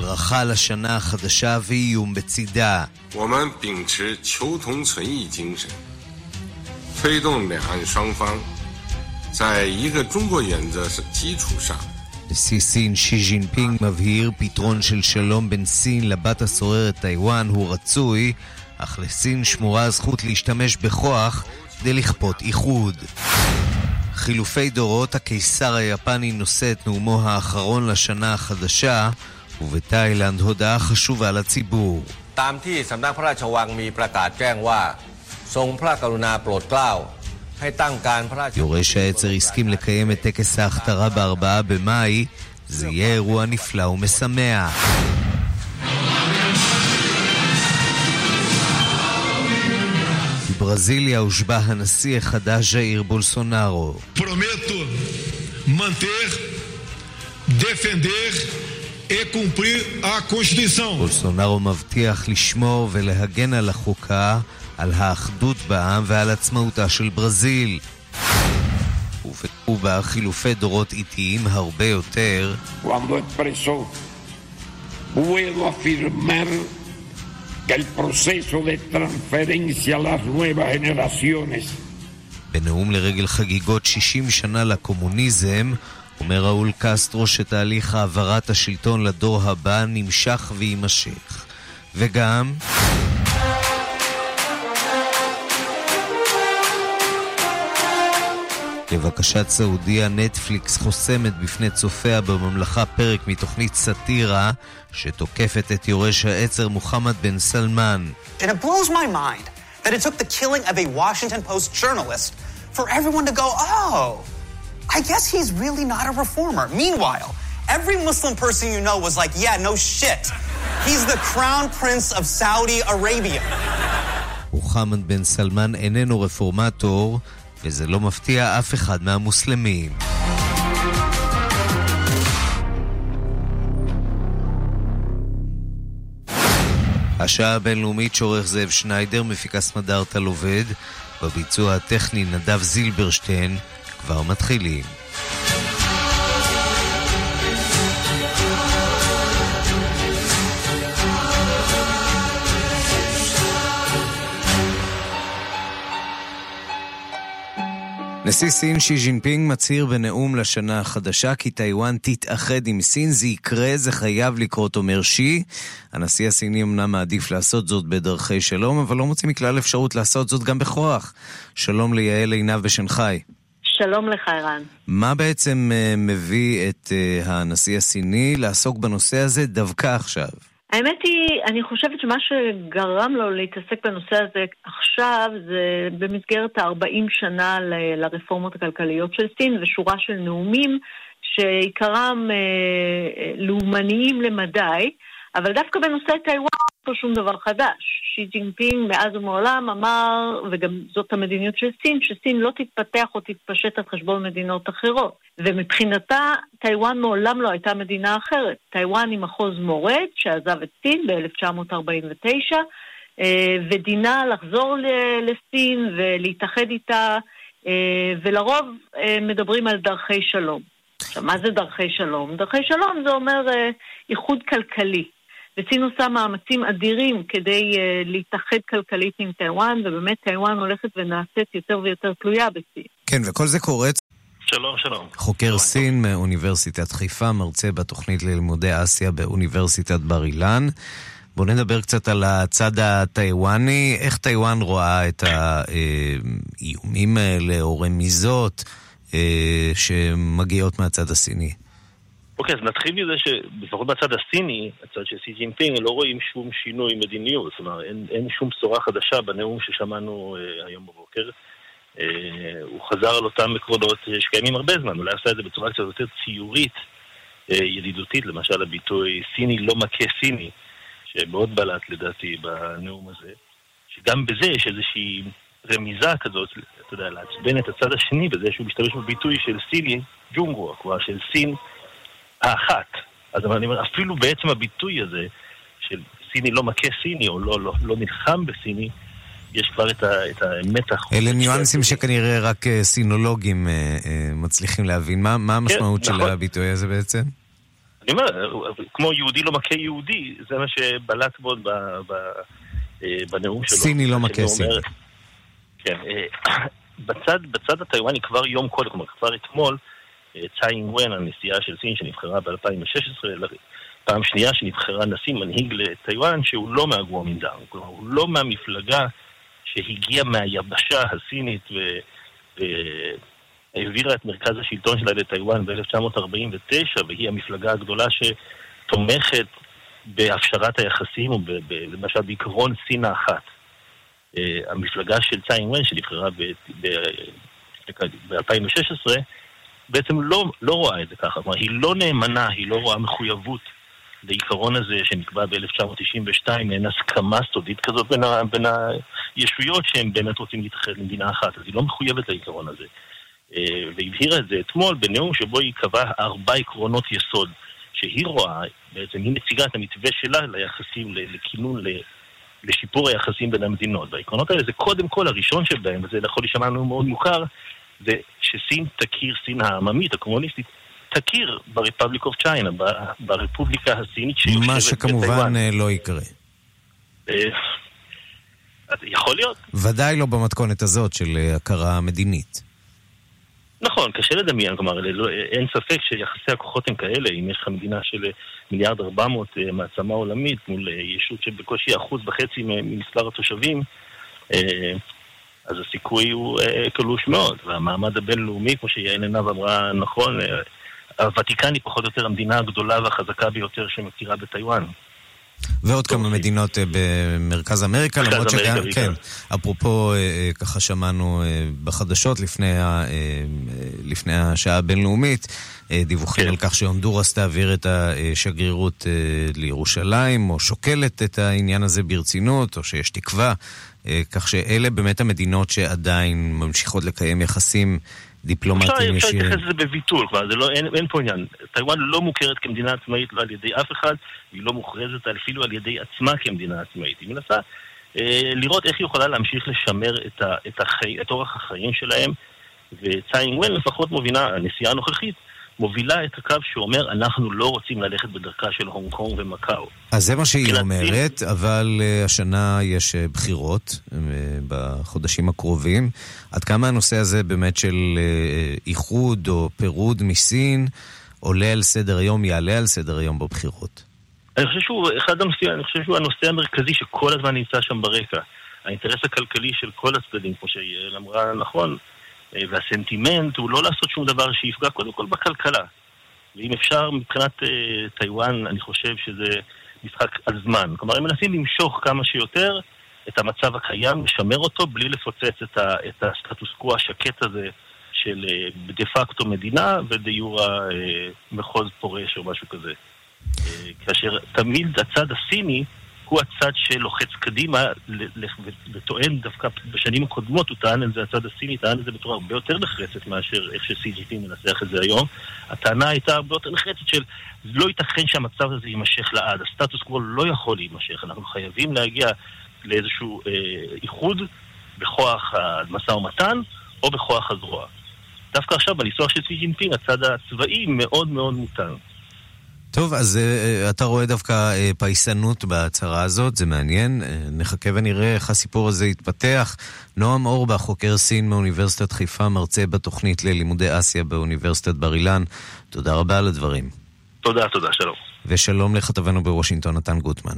ברכה לשנה החדשה ואיום בצידה. נשיא סין שי ז'ינפינג מבהיר פתרון של שלום בין סין לבת הסוררת טיוואן הוא רצוי, אך לסין שמורה הזכות להשתמש בכוח כדי לכפות איחוד. חילופי דורות, הקיסר היפני נושא את נאומו האחרון לשנה החדשה, ובתאילנד הודעה חשובה לציבור. ตามที่สำนักพระราชวังมีประกาศแจ้งว่า ทรงพระกรุณาโปรดเกล้า ให้ตั้งการพระราช יורש העצר הסכים לקיים את טקס ההכתרה בארבעה במאי, זה יהיה אירוע נפלא ומשמח. בברזיליה הושבע הנשיא החדש ז'איר בולסונארו. Prometo manter, defender e cumprir a Constituição. בולסונארו מבטיח לשמור ולהגן על החוקה, על האחדות בעם ועל עצמאותה של ברזיל. ובקובה חילופי דורות איטיים הרבה יותר, cuando expresó, puedo afirmar que el proceso de transferencia a las nuevas generaciones בנאום לרגל חגיגות 60 שנה לקומוניזם, אומר ראול קסטרו שתהליך העברת השלטון לדור הבא נמשך ויימשך. וגם... לבקשת סעודיה, נטפליקס חוסמת בפני צופיה בממלכה פרק מתוכנית סאטירה שתוקפת את יורש העצר מוחמד בן סלמן. That it took the killing of a Washington Post journalist for everyone to go, oh, I guess he's really not a reformer. Meanwhile, every Muslim person you know was like, yeah, no shit. He's the crown prince of Saudi Arabia. מוחמד בן סלמן איננו רפורמטור, וזה לא מפתיע אף אחד מהמוסלמים. השעה הבינלאומית שעורך זאב שניידר, מפיקה סמדר טל עובד, בביצוע הטכני נדב זילברשטיין, כבר מתחילים. נשיא סין שי ג'ינפינג מצהיר בנאום לשנה החדשה כי טיוואן תתאחד עם סין, זה יקרה, זה חייב לקרות, אומר שי. הנשיא הסיני אמנם מעדיף לעשות זאת בדרכי שלום, אבל לא מוציא מכלל אפשרות לעשות זאת גם בכוח. שלום ליעל עינב בשנגחאי. שלום לך, ערן. מה בעצם uh, מביא את uh, הנשיא הסיני לעסוק בנושא הזה דווקא עכשיו? האמת היא, אני חושבת שמה שגרם לו להתעסק בנושא הזה עכשיו זה במסגרת ה-40 שנה ל- לרפורמות הכלכליות של סין ושורה של נאומים שעיקרם אה, לאומניים למדי, אבל דווקא בנושא טיוואן לא שום דבר חדש. שי ג'ינפינג מאז ומעולם אמר, וגם זאת המדיניות של סין, שסין לא תתפתח או תתפשט על חשבון מדינות אחרות. ומבחינתה, טיוואן מעולם לא הייתה מדינה אחרת. טיוואן היא מחוז מורד שעזב את סין ב-1949, ודינה לחזור לסין ולהתאחד איתה, ולרוב מדברים על דרכי שלום. עכשיו, מה זה דרכי שלום? דרכי שלום זה אומר איחוד כלכלי. וסין עושה מאמצים אדירים כדי אה, להתאחד כלכלית עם טיוואן, ובאמת טיוואן הולכת ונעשית יותר ויותר תלויה בסין. כן, וכל זה קורה... שלום, שלום. חוקר שלום. סין מאוניברסיטת חיפה, מרצה בתוכנית ללימודי אסיה באוניברסיטת בר אילן. בואו נדבר קצת על הצד הטיוואני, איך טיוואן רואה את האיומים האלה או רמיזות אה, שמגיעות מהצד הסיני. אוקיי, אז נתחיל מזה שלפחות בצד הסיני, הצד של סי ג'ינפינג, לא רואים שום שינוי מדיניות. זאת אומרת, אין, אין שום בשורה חדשה בנאום ששמענו אה, היום בבוקר. אה, הוא חזר על אותם עקרונות שקיימים הרבה זמן, אולי עשה את זה בצורה קצת יותר ציורית, אה, ידידותית, למשל הביטוי סיני לא מכה סיני, שמאוד בלט לדעתי בנאום הזה, שגם בזה יש איזושהי רמיזה כזאת, אתה יודע, לעצבן את הצד השני בזה שהוא משתמש בביטוי של סיני ג'ונגרו, כלומר של סין האחת. אז אני אומר, אפילו בעצם הביטוי הזה של סיני לא מכה סיני, או לא, לא, לא נלחם בסיני, יש כבר את, ה, את המתח. אלה ניואנסים שכנראה רק סינולוגים מצליחים להבין. מה, מה המשמעות כן, של נכון. הביטוי הזה בעצם? אני אומר, כמו יהודי לא מכה יהודי, זה מה שבלט בו בנאום שלו. סיני לא מכה סיני. כן, בצד, בצד הטיוואני כבר יום קודם, כלומר כבר אתמול, צאי אינגוון, הנשיאה של סין שנבחרה ב-2016, פעם שנייה שנבחרה נשיא מנהיג לטיוואן שהוא לא מהגואמינדאנג, כלומר הוא לא מהמפלגה שהגיעה מהיבשה הסינית והעבירה את מרכז השלטון שלה לטיוואן ב-1949 והיא המפלגה הגדולה שתומכת בהפשרת היחסים למשל בעקרון סין האחת. אה, המפלגה של צאי אינגוון שנבחרה ב-2016 בעצם לא, לא רואה את זה ככה, כלומר היא לא נאמנה, היא לא רואה מחויבות לעיקרון הזה שנקבע ב-1992, אין הסכמה סודית כזאת בין, ה, בין הישויות שהם באמת רוצים להתאחד למדינה אחת, אז היא לא מחויבת לעיקרון הזה. אה, והבהירה את זה אתמול בנאום שבו היא קבעה ארבע עקרונות יסוד שהיא רואה, בעצם היא מציגה את המתווה שלה ליחסים, לכינון, לשיפור היחסים בין המדינות. והעקרונות האלה זה קודם כל, הראשון שבהם, וזה יכול להישמע לנו מאוד מוכר, זה שסין תכיר, סין העממית, הקומוניסטית, תכיר ברפבליק אוף צ'יינה, ברפובליקה הסינית שיושבת בטיוואן. מה שכמובן אה, לא יקרה. אה, יכול להיות. ודאי לא במתכונת הזאת של אה, הכרה מדינית. נכון, קשה לדמיין, כלומר, לא, אין ספק שיחסי הכוחות הם כאלה, אם יש לך מדינה של מיליארד ארבע מאות מעצמה עולמית מול ישות שבקושי אחוז וחצי ממספר התושבים, אז הסיכוי הוא קלוש מאוד, והמעמד הבינלאומי, כמו שיעל עינב אמרה נכון, הוותיקן היא פחות או יותר המדינה הגדולה והחזקה ביותר שמכירה בטיוואן. ועוד כמה מדינות אה, במרכז אמריקה, למרות שגם, כן, אפרופו, אה, אה, ככה שמענו בחדשות לפני, לפני השעה הבינלאומית, דיווחים כן. על כך שהונדורס תעביר את השגרירות לירושלים, או שוקלת את העניין הזה ברצינות, או שיש תקווה, כך שאלה באמת המדינות שעדיין ממשיכות לקיים יחסים דיפלומטיים ישירים. אפשר להתייחס לזה בביטול, כבר, לא, אין, אין פה עניין. טיוואן לא מוכרת כמדינה עצמאית לא על ידי אף אחד, היא לא מוכרזת אפילו על ידי עצמה כמדינה עצמאית. היא מנסה אה, לראות איך היא יכולה להמשיך לשמר את, ה, את, החי, את אורח החיים שלהם, וצאי אינגוון לפחות מובינה, הנשיאה הנוכחית, מובילה את הקו שאומר, אנחנו לא רוצים ללכת בדרכה של הונג קונג ומקאו. אז זה מה שהיא אומרת, אבל uh, השנה יש uh, בחירות uh, בחודשים הקרובים. עד כמה הנושא הזה באמת של איחוד או פירוד מסין עולה על סדר היום, יעלה על סדר היום בבחירות? אני חושב שהוא אחד הנושאים, אני חושב שהוא הנושא המרכזי שכל הזמן נמצא שם ברקע. האינטרס הכלכלי של כל הצדדים, כמו שיעל אמרה נכון, אה, והסנטימנט הוא לא לעשות שום דבר שיפגע קודם כל בכלכלה. ואם אפשר, מבחינת אה, טיוואן, אני חושב שזה משחק על זמן. כלומר, הם מנסים למשוך כמה שיותר את המצב הקיים, לשמר אותו בלי לפוצץ את, ה, את הסטטוס קוו השקט הזה של אה, דה פקטו מדינה ודה יורה מחוז פורש או משהו כזה. כאשר תמיד הצד הסיני הוא הצד שלוחץ קדימה וטוען דווקא בשנים הקודמות, הוא טען את זה, הצד הסיני טען את זה בצורה הרבה יותר נחרצת מאשר איך ש-CGT מנסח את זה היום. הטענה הייתה הרבה יותר נחרצת של לא ייתכן שהמצב הזה יימשך לעד, הסטטוס קוו לא יכול להימשך, אנחנו חייבים להגיע לאיזשהו אה, איחוד בכוח המשא ומתן או בכוח הזרוע. דווקא עכשיו, בניסוח של סי ג'ינפינג, הצד הצבאי מאוד מאוד מותן. טוב, אז אה, אתה רואה דווקא אה, פייסנות בהצהרה הזאת, זה מעניין. אה, נחכה ונראה איך הסיפור הזה יתפתח. נועם אורבך, חוקר סין מאוניברסיטת חיפה, מרצה בתוכנית ללימודי אסיה באוניברסיטת בר אילן. תודה רבה על הדברים. תודה, תודה, שלום. ושלום לכתבנו בוושינגטון, נתן גוטמן.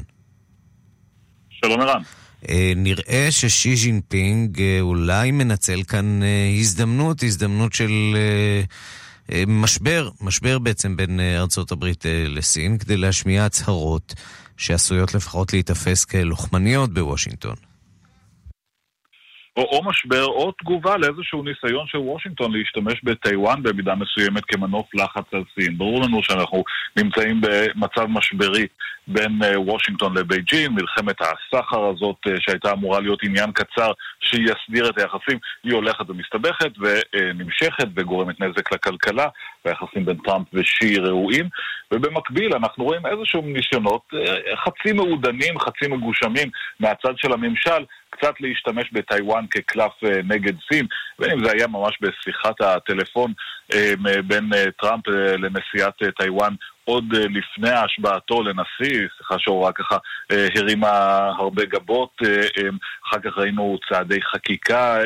שלום ערן. Uh, נראה ששי ז'ינפינג uh, אולי מנצל כאן uh, הזדמנות, הזדמנות של... אה, משבר, משבר בעצם בין אה, ארצות הברית אה, לסין, כדי להשמיע הצהרות שעשויות לפחות להיתפס כלוחמניות בוושינגטון. או, או משבר או תגובה לאיזשהו ניסיון של וושינגטון להשתמש בטיוואן במידה מסוימת כמנוף לחץ על סין. ברור לנו שאנחנו נמצאים במצב משברי בין אה, וושינגטון לבייג'ין, מלחמת הסחר הזאת אה, שהייתה אמורה להיות עניין קצר שיסדיר את היחסים, היא הולכת ומסתבכת ונמשכת וגורמת נזק לכלכלה, והיחסים בין טראמפ ושי רעועים, ובמקביל אנחנו רואים איזשהם ניסיונות אה, חצי מעודנים, חצי מגושמים מהצד של הממשל קצת להשתמש בטיוואן כקלף נגד סין, בין אם זה היה ממש בשיחת הטלפון בין טראמפ לנשיאת טיוואן עוד לפני השבעתו לנשיא, שיחה שעוררה ככה הרימה הרבה גבות, אחר כך ראינו צעדי חקיקה,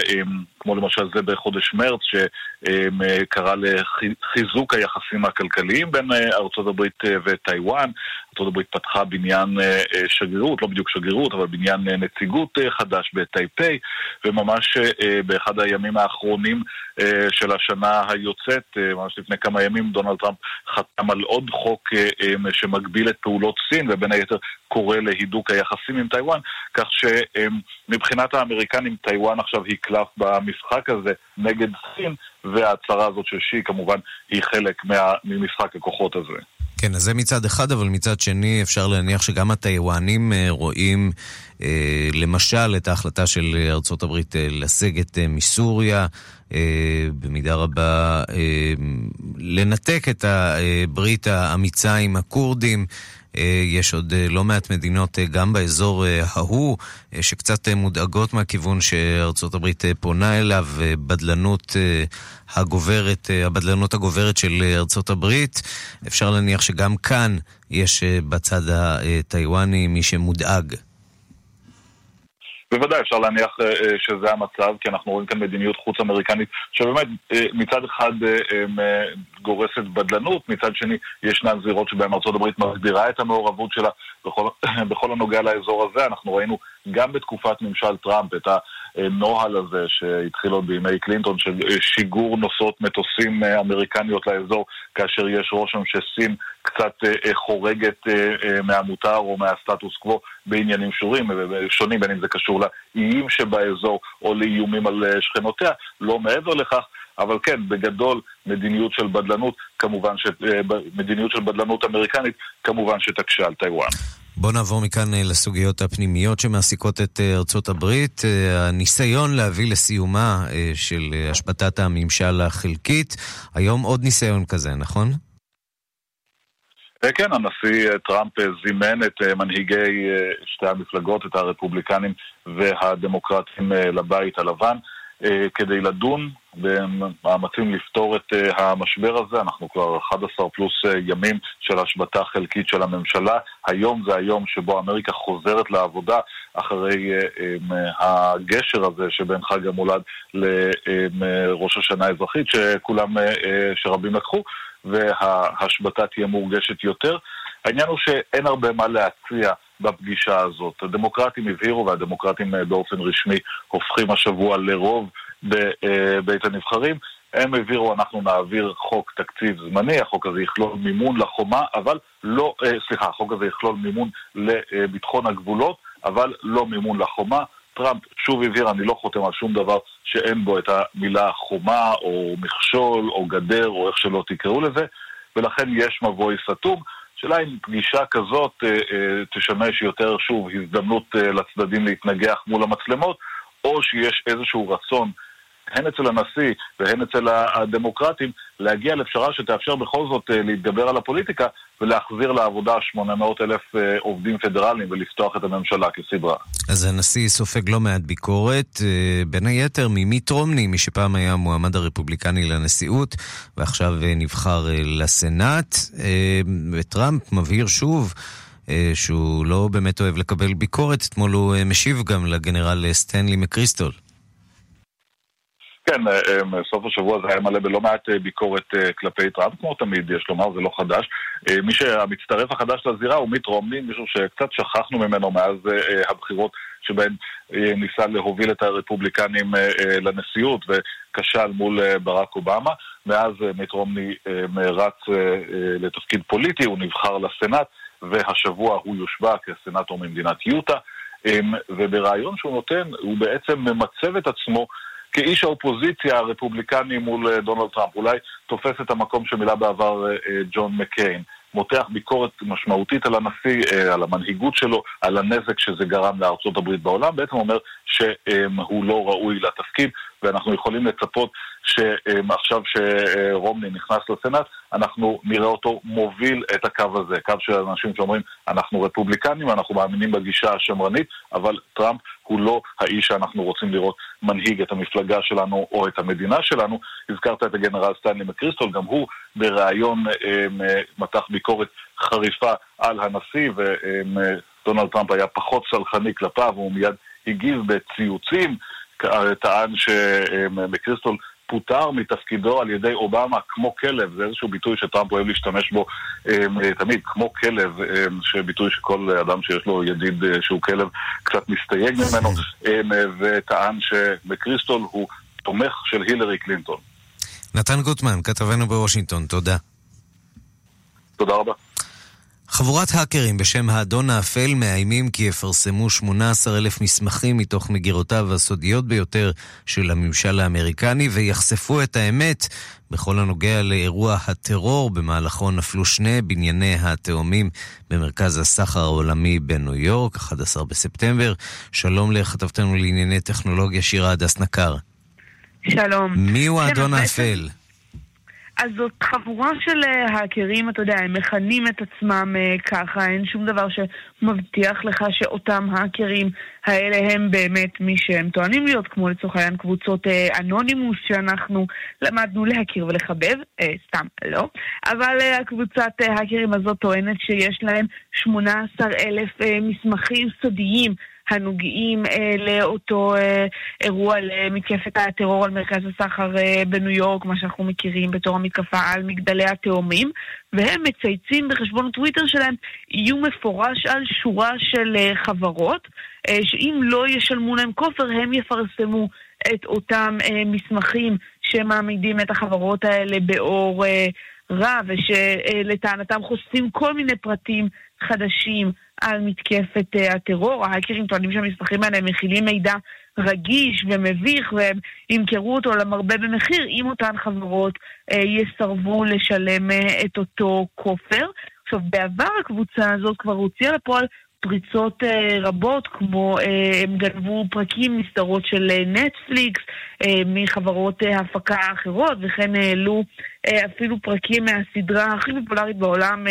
כמו למשל זה בחודש מרץ, שקרא לחיזוק היחסים הכלכליים בין ארצות הברית וטיוואן. ארצות הברית פתחה בניין שגרירות, לא בדיוק שגרירות, אבל בניין נציגות חדש בטייפיי, וממש באחד הימים האחרונים של השנה היוצאת, ממש לפני כמה ימים, דונלד טראמפ חתם על עוד חוק שמגביל את פעולות סין, ובין היתר קורא להידוק היחסים עם טיוואן, כך שמבחינת האמריקנים טיוואן עכשיו היא קלף במשחק הזה נגד סין, וההצהרה הזאת של שי כמובן היא חלק ממשחק הכוחות הזה. כן, אז זה מצד אחד, אבל מצד שני אפשר להניח שגם הטיוואנים רואים אה, למשל את ההחלטה של ארצות הברית אה, לסגת אה, מסוריה, אה, במידה רבה אה, לנתק את הברית האמיצה עם הכורדים. אה, יש עוד אה, לא מעט מדינות אה, גם באזור ההוא שקצת מודאגות מהכיוון שארצות הברית פונה אליו, בדלנות הגוברת, הבדלנות הגוברת של ארצות הברית. אפשר להניח שגם כאן יש בצד הטיוואני מי שמודאג. בוודאי אפשר להניח uh, שזה המצב, כי אנחנו רואים כאן מדיניות חוץ אמריקנית שבאמת uh, מצד אחד גורסת בדלנות, מצד שני ישנן זירות שבהן ארה"ב מגבירה את המעורבות שלה בכל, בכל הנוגע לאזור הזה. אנחנו ראינו גם בתקופת ממשל טראמפ את הנוהל הזה שהתחיל עוד בימי קלינטון של שיגור נוסעות מטוסים אמריקניות לאזור כאשר יש רושם שסין קצת חורגת מהמותר או מהסטטוס קוו בעניינים שורים, שונים, בין אם זה קשור לאיים שבאזור או לאיומים על שכנותיה, לא מעבר לכך. אבל כן, בגדול, מדיניות של בדלנות, כמובן, ש... מדיניות של בדלנות אמריקנית, כמובן שתקשה על טיוואן. בואו נעבור מכאן לסוגיות הפנימיות שמעסיקות את ארצות הברית. הניסיון להביא לסיומה של השבתת הממשל החלקית. היום עוד ניסיון כזה, נכון? כן, הנשיא טראמפ זימן את מנהיגי שתי המפלגות, את הרפובליקנים והדמוקרטים לבית הלבן, כדי לדון במאמצים לפתור את המשבר הזה. אנחנו כבר 11 פלוס ימים של השבתה חלקית של הממשלה. היום זה היום שבו אמריקה חוזרת לעבודה אחרי הגשר הזה שבין חג המולד לראש השנה האזרחית, שכולם, שרבים לקחו. וההשבתה תהיה מורגשת יותר. העניין הוא שאין הרבה מה להציע בפגישה הזאת. הדמוקרטים הבהירו, והדמוקרטים באופן רשמי הופכים השבוע לרוב בבית הנבחרים. הם הבהירו, אנחנו נעביר חוק תקציב זמני, החוק הזה יכלול מימון לחומה, אבל לא, סליחה, החוק הזה יכלול מימון לביטחון הגבולות, אבל לא מימון לחומה. טראמפ שוב הבהיר, אני לא חותם על שום דבר שאין בו את המילה חומה, או מכשול, או גדר, או איך שלא תקראו לזה, ולכן יש מבוי סתום. שאלה אם פגישה כזאת אה, אה, תשמש יותר, שוב, הזדמנות אה, לצדדים להתנגח מול המצלמות, או שיש איזשהו רצון הן אצל הנשיא והן אצל הדמוקרטים, להגיע לפשרה שתאפשר בכל זאת אה, להתגבר על הפוליטיקה ולהחזיר לעבודה 800 אלף אה, עובדים פדרליים ולפתוח את הממשלה כסדרה. אז הנשיא סופג לא מעט ביקורת, אה, בין היתר ממיט רומני, מי שפעם היה המועמד הרפובליקני לנשיאות ועכשיו נבחר לסנאט. וטראמפ מבהיר שוב שהוא לא באמת אוהב לקבל ביקורת. אתמול הוא משיב גם לגנרל סטנלי מקריסטול. כן, אה, אה, סוף השבוע זה היה מלא בלא מעט אה, ביקורת כלפי טראמפ, כמו תמיד, יש לומר, זה לא חדש. מי שהמצטרף החדש לזירה הוא מיט רומני, מישהו שקצת שכחנו ממנו מאז הבחירות שבהן ניסה להוביל את הרפובליקנים לנשיאות וכשל מול ברק אובמה. מאז מיט רומני רץ לתפקיד פוליטי, הוא נבחר לסנאט, והשבוע הוא יושבע כסנאטור ממדינת יוטה. ובריאיון שהוא נותן, הוא בעצם ממצב את עצמו כאיש האופוזיציה הרפובליקני מול אה, דונלד טראמפ. אולי תופס את המקום שמילא בעבר אה, אה, ג'ון מקיין. מותח ביקורת משמעותית על הנשיא, על המנהיגות שלו, על הנזק שזה גרם לארצות הברית בעולם, בעצם אומר שהוא לא ראוי לתפקיד, ואנחנו יכולים לצפות שעכשיו שרומני נכנס לסנאט, אנחנו נראה אותו מוביל את הקו הזה, קו של אנשים שאומרים, אנחנו רפובליקנים, אנחנו מאמינים בגישה השמרנית, אבל טראמפ הוא לא האיש שאנחנו רוצים לראות מנהיג את המפלגה שלנו או את המדינה שלנו. הזכרת את הגנרל סטנלי מקריסטול, גם הוא בריאיון אה, מתח ביקורת חריפה על הנשיא, ודונלד טראמפ היה פחות סלחני כלפיו, הוא מיד הגיב בציוצים, טען שמקריסטול פוטר מתפקידו על ידי אובמה כמו כלב, זה איזשהו ביטוי שטראמפ אוהב להשתמש בו אה, תמיד, כמו כלב, אה, שביטוי שכל אדם שיש לו ידיד אה, שהוא כלב קצת מסתייג ממנו, וטען שמקריסטול הוא תומך של הילרי קלינטון. נתן גוטמן, כתבנו בוושינגטון, תודה. תודה רבה. חבורת האקרים בשם האדון האפל מאיימים כי יפרסמו 18 אלף מסמכים מתוך מגירותיו הסודיות ביותר של הממשל האמריקני ויחשפו את האמת בכל הנוגע לאירוע הטרור במהלכו נפלו שני בנייני התאומים במרכז הסחר העולמי בניו יורק, 11 בספטמבר. שלום לכתבתנו לענייני טכנולוגיה שירה הדס נקר. שלום. מי הוא האדון האפל? אז זאת חבורה של אה, האקרים, אתה יודע, הם מכנים את עצמם uh, ככה, אין שום דבר שמבטיח לך שאותם האקרים האלה הם באמת מי שהם טוענים להיות, כמו לצורך העניין קבוצות uh, אנונימוס שאנחנו למדנו להכיר ולחבב, סתם לא, אבל הקבוצת האקרים הזאת טוענת שיש להם 18 אלף מסמכים סודיים הנוגעים אה, לאותו אה, אירוע למתקפת הטרור על מרכז הסחר אה, בניו יורק, מה שאנחנו מכירים בתור המתקפה על מגדלי התאומים, והם מצייצים בחשבון הטוויטר שלהם איום מפורש על שורה של חברות, שאם לא ישלמו להם כופר, הם יפרסמו את אותם מסמכים שמעמידים את החברות האלה באור רע, ושלטענתם חושפים כל מיני פרטים חדשים על מתקפת uh, הטרור. ההאקרים טוענים שהמסמכים האלה מכילים מידע רגיש ומביך והם ימכרו אותו למרבה במחיר אם אותן חברות uh, יסרבו לשלם uh, את אותו כופר. עכשיו, בעבר הקבוצה הזאת כבר הוציאה לפועל פריצות uh, רבות, כמו uh, הם גנבו פרקים מסדרות של נטפליקס, uh, מחברות הפקה אחרות, וכן העלו אפילו פרקים מהסדרה הכי פופולרית בעולם,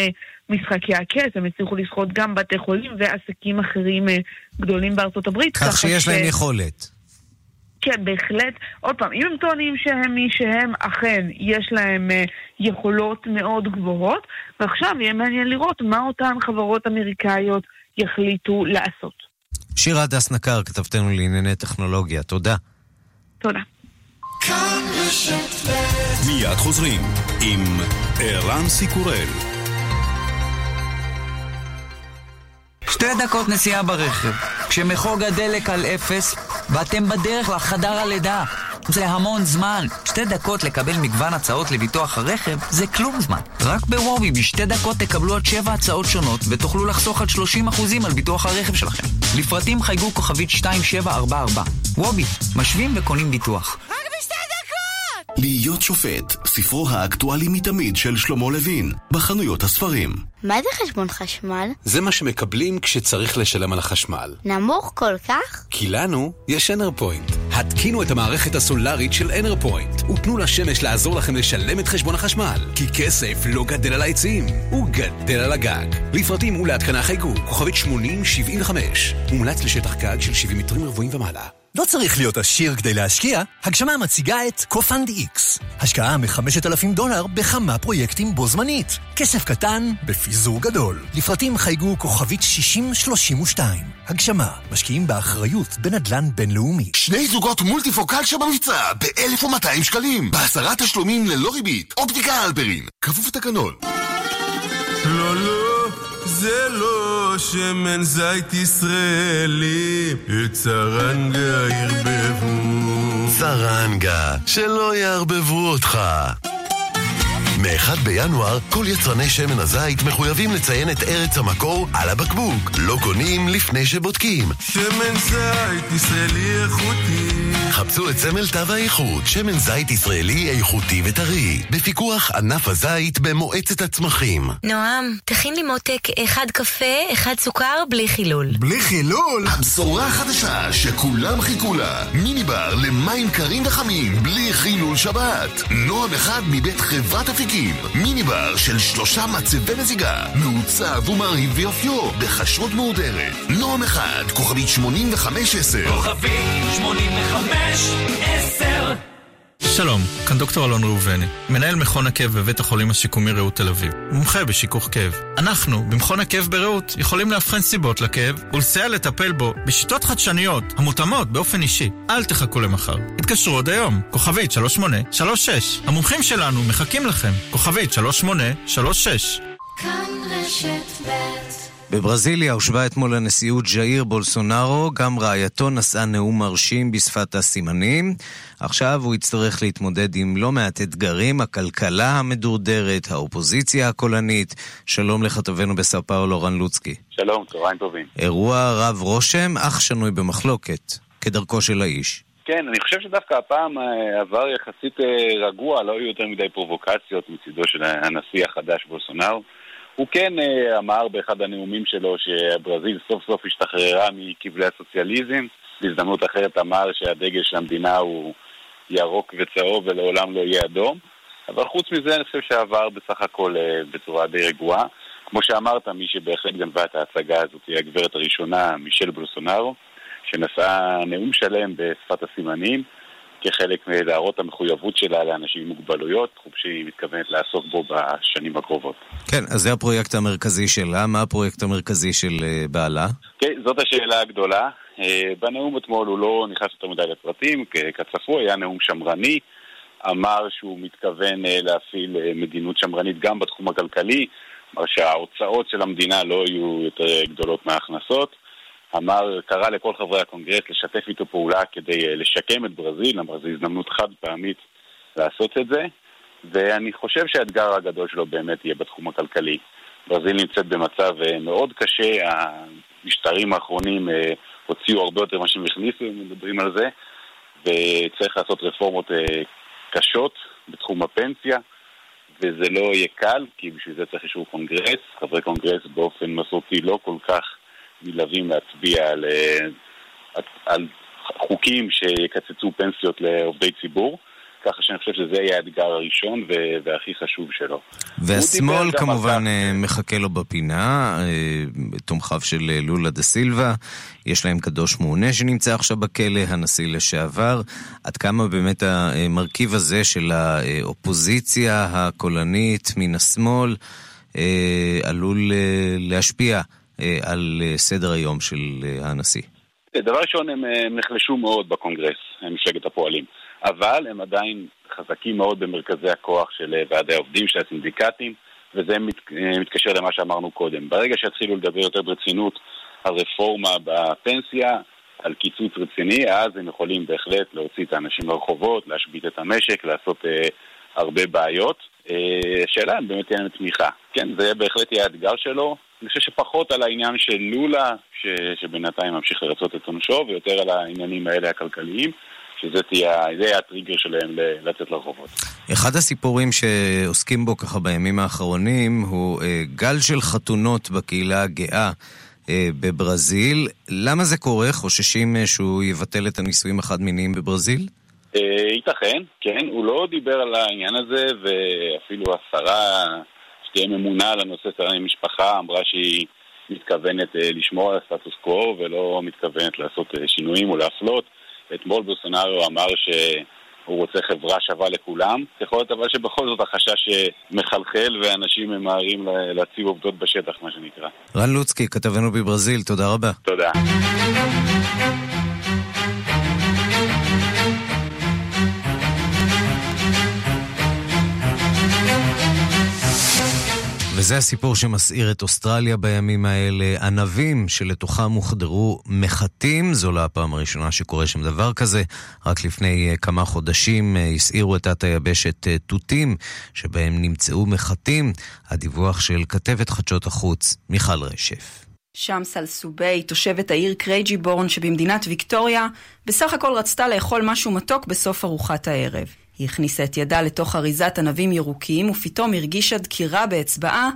משחקי הכס, הם הצליחו לסחוט גם בתי חולים ועסקים אחרים גדולים בארצות הברית. כך שיש ש... להם יכולת. כן, בהחלט. עוד פעם, אם הם טוענים שהם מי שהם, אכן, יש להם uh, יכולות מאוד גבוהות, ועכשיו יהיה מעניין לראות מה אותן חברות אמריקאיות יחליטו לעשות. שירה דס נקר, כתבתנו לענייני טכנולוגיה. תודה. תודה. מיד חוזרים עם ערן סיקורל. שתי דקות נסיעה ברכב, כשמחוג הדלק על אפס, ואתם בדרך לחדר הלידה. זה המון זמן. שתי דקות לקבל מגוון הצעות לביטוח הרכב זה כלום זמן. רק בוובי בשתי דקות תקבלו עד שבע הצעות שונות ותוכלו לחסוך עד 30% על ביטוח הרכב שלכם. לפרטים חייגו כוכבית 2744. וובי, משווים וקונים ביטוח. להיות שופט, ספרו האקטואלי מתמיד של שלמה לוין, בחנויות הספרים. מה זה חשבון חשמל? זה מה שמקבלים כשצריך לשלם על החשמל. נמוך כל כך? כי לנו יש אנרפוינט. התקינו את המערכת הסולארית של אנרפוינט, ותנו לשמש לעזור לכם לשלם את חשבון החשמל. כי כסף לא גדל על העצים, הוא גדל על הגג. לפרטים ולהתקנה חייגו, כוכבית 8075. מומלץ לשטח גג של 70 מטרים רבועים ומעלה. לא צריך להיות עשיר כדי להשקיע, הגשמה מציגה את CoFund X. השקעה מ-5,000 דולר בכמה פרויקטים בו זמנית. כסף קטן בפיזור גדול. לפרטים חייגו כוכבית 6032. הגשמה, משקיעים באחריות בנדל"ן בינלאומי. שני זוגות מולטיפוקל שבמבצע ב-1,200 שקלים. בעשרה תשלומים ללא ריבית. אופטיקה אלפרין. כפוף לתקנון. לא, לא, זה לא... שמן זית ישראלי, את צרנגה ערבבו. צרנגה, שלא יערבבו אותך. מ-1 בינואר, כל יצרני שמן הזית מחויבים לציין את ארץ המקור על הבקבוק. לא קונים לפני שבודקים. שמן זית ישראלי איכותי. חפשו את סמל תו האיכות, שמן זית ישראלי איכותי וטרי, בפיקוח ענף הזית במועצת הצמחים. נועם, תכין לי מותק אחד קפה, אחד סוכר, בלי חילול. בלי חילול? הבשורה החדשה שכולם חיכו לה. מיני בר למים קרים וחמים, בלי חילול שבת. נועם אחד מבית חברת אפיקים. מיני בר של שלושה מצבי מזיגה. מעוצב ומרהיב ויופיו, בכשרות מהודרת. נועם אחד, כוכבית 8510. כוכבית 8510 שלום, כאן דוקטור אלון ראובני, מנהל מכון הכאב בבית החולים השיקומי רעות תל אביב, מומחה בשיכוך כאב. אנחנו, במכון הכאב ברעות, יכולים לאבחן סיבות לכאב ולסייע לטפל בו בשיטות חדשניות המותאמות באופן אישי. אל תחכו למחר. התקשרו עוד היום, כוכבית 3836. המומחים שלנו מחכים לכם, כוכבית 3836. כאן רשת ב' בברזיליה הושבע אתמול הנשיאות ז'איר בולסונארו, גם רעייתו נשאה נאום מרשים בשפת הסימנים. עכשיו הוא יצטרך להתמודד עם לא מעט אתגרים, הכלכלה המדורדרת, האופוזיציה הקולנית. שלום לכתבנו בסאו פאולו רן לוצקי. שלום, צהריים טובים. אירוע רב רושם, אך שנוי במחלוקת, כדרכו של האיש. כן, אני חושב שדווקא הפעם אה, עבר יחסית אה, רגוע, לא היו יותר מדי פרובוקציות מצידו של הנשיא החדש בולסונארו. הוא כן uh, אמר באחד הנאומים שלו שברזיל סוף סוף השתחררה מכבלי הסוציאליזם. בהזדמנות אחרת אמר שהדגל של המדינה הוא ירוק וצהוב ולעולם לא יהיה אדום. אבל חוץ מזה אני חושב שעבר בסך הכל uh, בצורה די רגועה. כמו שאמרת, מי שבהחלט גנבה את ההצגה הזאת היא הגברת הראשונה, מישל בולסונארו, שנשאה נאום שלם בשפת הסימנים. כחלק מלהראות המחויבות שלה לאנשים עם מוגבלויות, תחום שהיא מתכוונת לעסוק בו בשנים הקרובות. כן, אז זה הפרויקט המרכזי שלה. מה הפרויקט המרכזי של uh, בעלה? כן, זאת השאלה הגדולה. Uh, בנאום אתמול הוא לא נכנס יותר מדי לפרטים, כצפוי, היה נאום שמרני. אמר שהוא מתכוון uh, להפעיל מדיניות שמרנית גם בתחום הכלכלי, כלומר שההוצאות של המדינה לא יהיו יותר גדולות מההכנסות. אמר, קרא לכל חברי הקונגרס לשתף איתו פעולה כדי אה, לשקם את ברזיל, אמר זו הזדמנות חד פעמית לעשות את זה, ואני חושב שהאתגר הגדול שלו באמת יהיה בתחום הכלכלי. ברזיל נמצאת במצב אה, מאוד קשה, המשטרים האחרונים אה, הוציאו הרבה יותר ממה שהם הכניסו, אם מדברים על זה, וצריך לעשות רפורמות קשות בתחום הפנסיה, וזה לא יהיה קל, כי בשביל זה צריך אישור קונגרס. חברי קונגרס באופן מסורתי לא כל כך נלהבים להצביע על, אה, על חוקים שיקצצו פנסיות לעובדי ציבור. ככה שאני חושב שזה יהיה האתגר הראשון והכי חשוב שלו. והשמאל כמובן אה, מחכה לו בפינה, אה, תומכיו של לולה דה סילבה, יש להם קדוש מעונה שנמצא עכשיו בכלא, הנשיא לשעבר. עד כמה באמת המרכיב הזה של האופוזיציה הקולנית מן השמאל עלול להשפיע על אה, סדר היום של אה, הנשיא? דבר ראשון, הם נחלשו מאוד בקונגרס, מפלגת הפועלים. אבל הם עדיין חזקים מאוד במרכזי הכוח של ועדי העובדים, של הסינדיקטים, וזה מת, מתקשר למה שאמרנו קודם. ברגע שיתחילו לדבר יותר ברצינות על רפורמה בפנסיה, על קיצוץ רציני, אז הם יכולים בהחלט להוציא את האנשים לרחובות, להשבית את המשק, לעשות אה, הרבה בעיות. השאלה אם באמת תהיה תמיכה. כן, זה בהחלט יהיה האתגר שלו. אני חושב שפחות על העניין של לולה, ש, שבינתיים ממשיך לרצות את עונשו, ויותר על העניינים האלה הכלכליים, שזה תהיה, יהיה הטריגר שלהם לצאת לרחובות. אחד הסיפורים שעוסקים בו ככה בימים האחרונים הוא אה, גל של חתונות בקהילה הגאה. אה, בברזיל. למה זה קורה? חוששים אה, שהוא יבטל את הנישואים החד-מיניים בברזיל? ייתכן, כן. הוא לא דיבר על העניין הזה, ואפילו השרה שתהיה ממונה על הנושא של המשפחה, אמרה שהיא מתכוונת אה, לשמור על הסטטוס קוו ולא מתכוונת לעשות אה, שינויים או להפלות. אתמול בוסונארו אמר שהוא רוצה חברה שווה לכולם. יכול להיות אבל שבכל זאת החשש אה, מחלחל ואנשים ממהרים להציב עובדות בשטח, מה שנקרא. רן לוצקי, כתבנו בברזיל, תודה רבה. תודה. וזה הסיפור שמסעיר את אוסטרליה בימים האלה. ענבים שלתוכם הוחדרו מחטים, זו לא הפעם הראשונה שקורה שם דבר כזה. רק לפני אה, כמה חודשים אה, הסעירו את תת היבשת אה, תותים, שבהם נמצאו מחטים. הדיווח של כתבת חדשות החוץ, מיכל רשף. שמס אל סובי, תושבת העיר קרייג'י בורן שבמדינת ויקטוריה, בסך הכל רצתה לאכול משהו מתוק בסוף ארוחת הערב. היא הכניסה את ידה לתוך אריזת ענבים ירוקים, ופתאום הרגישה דקירה באצבעה,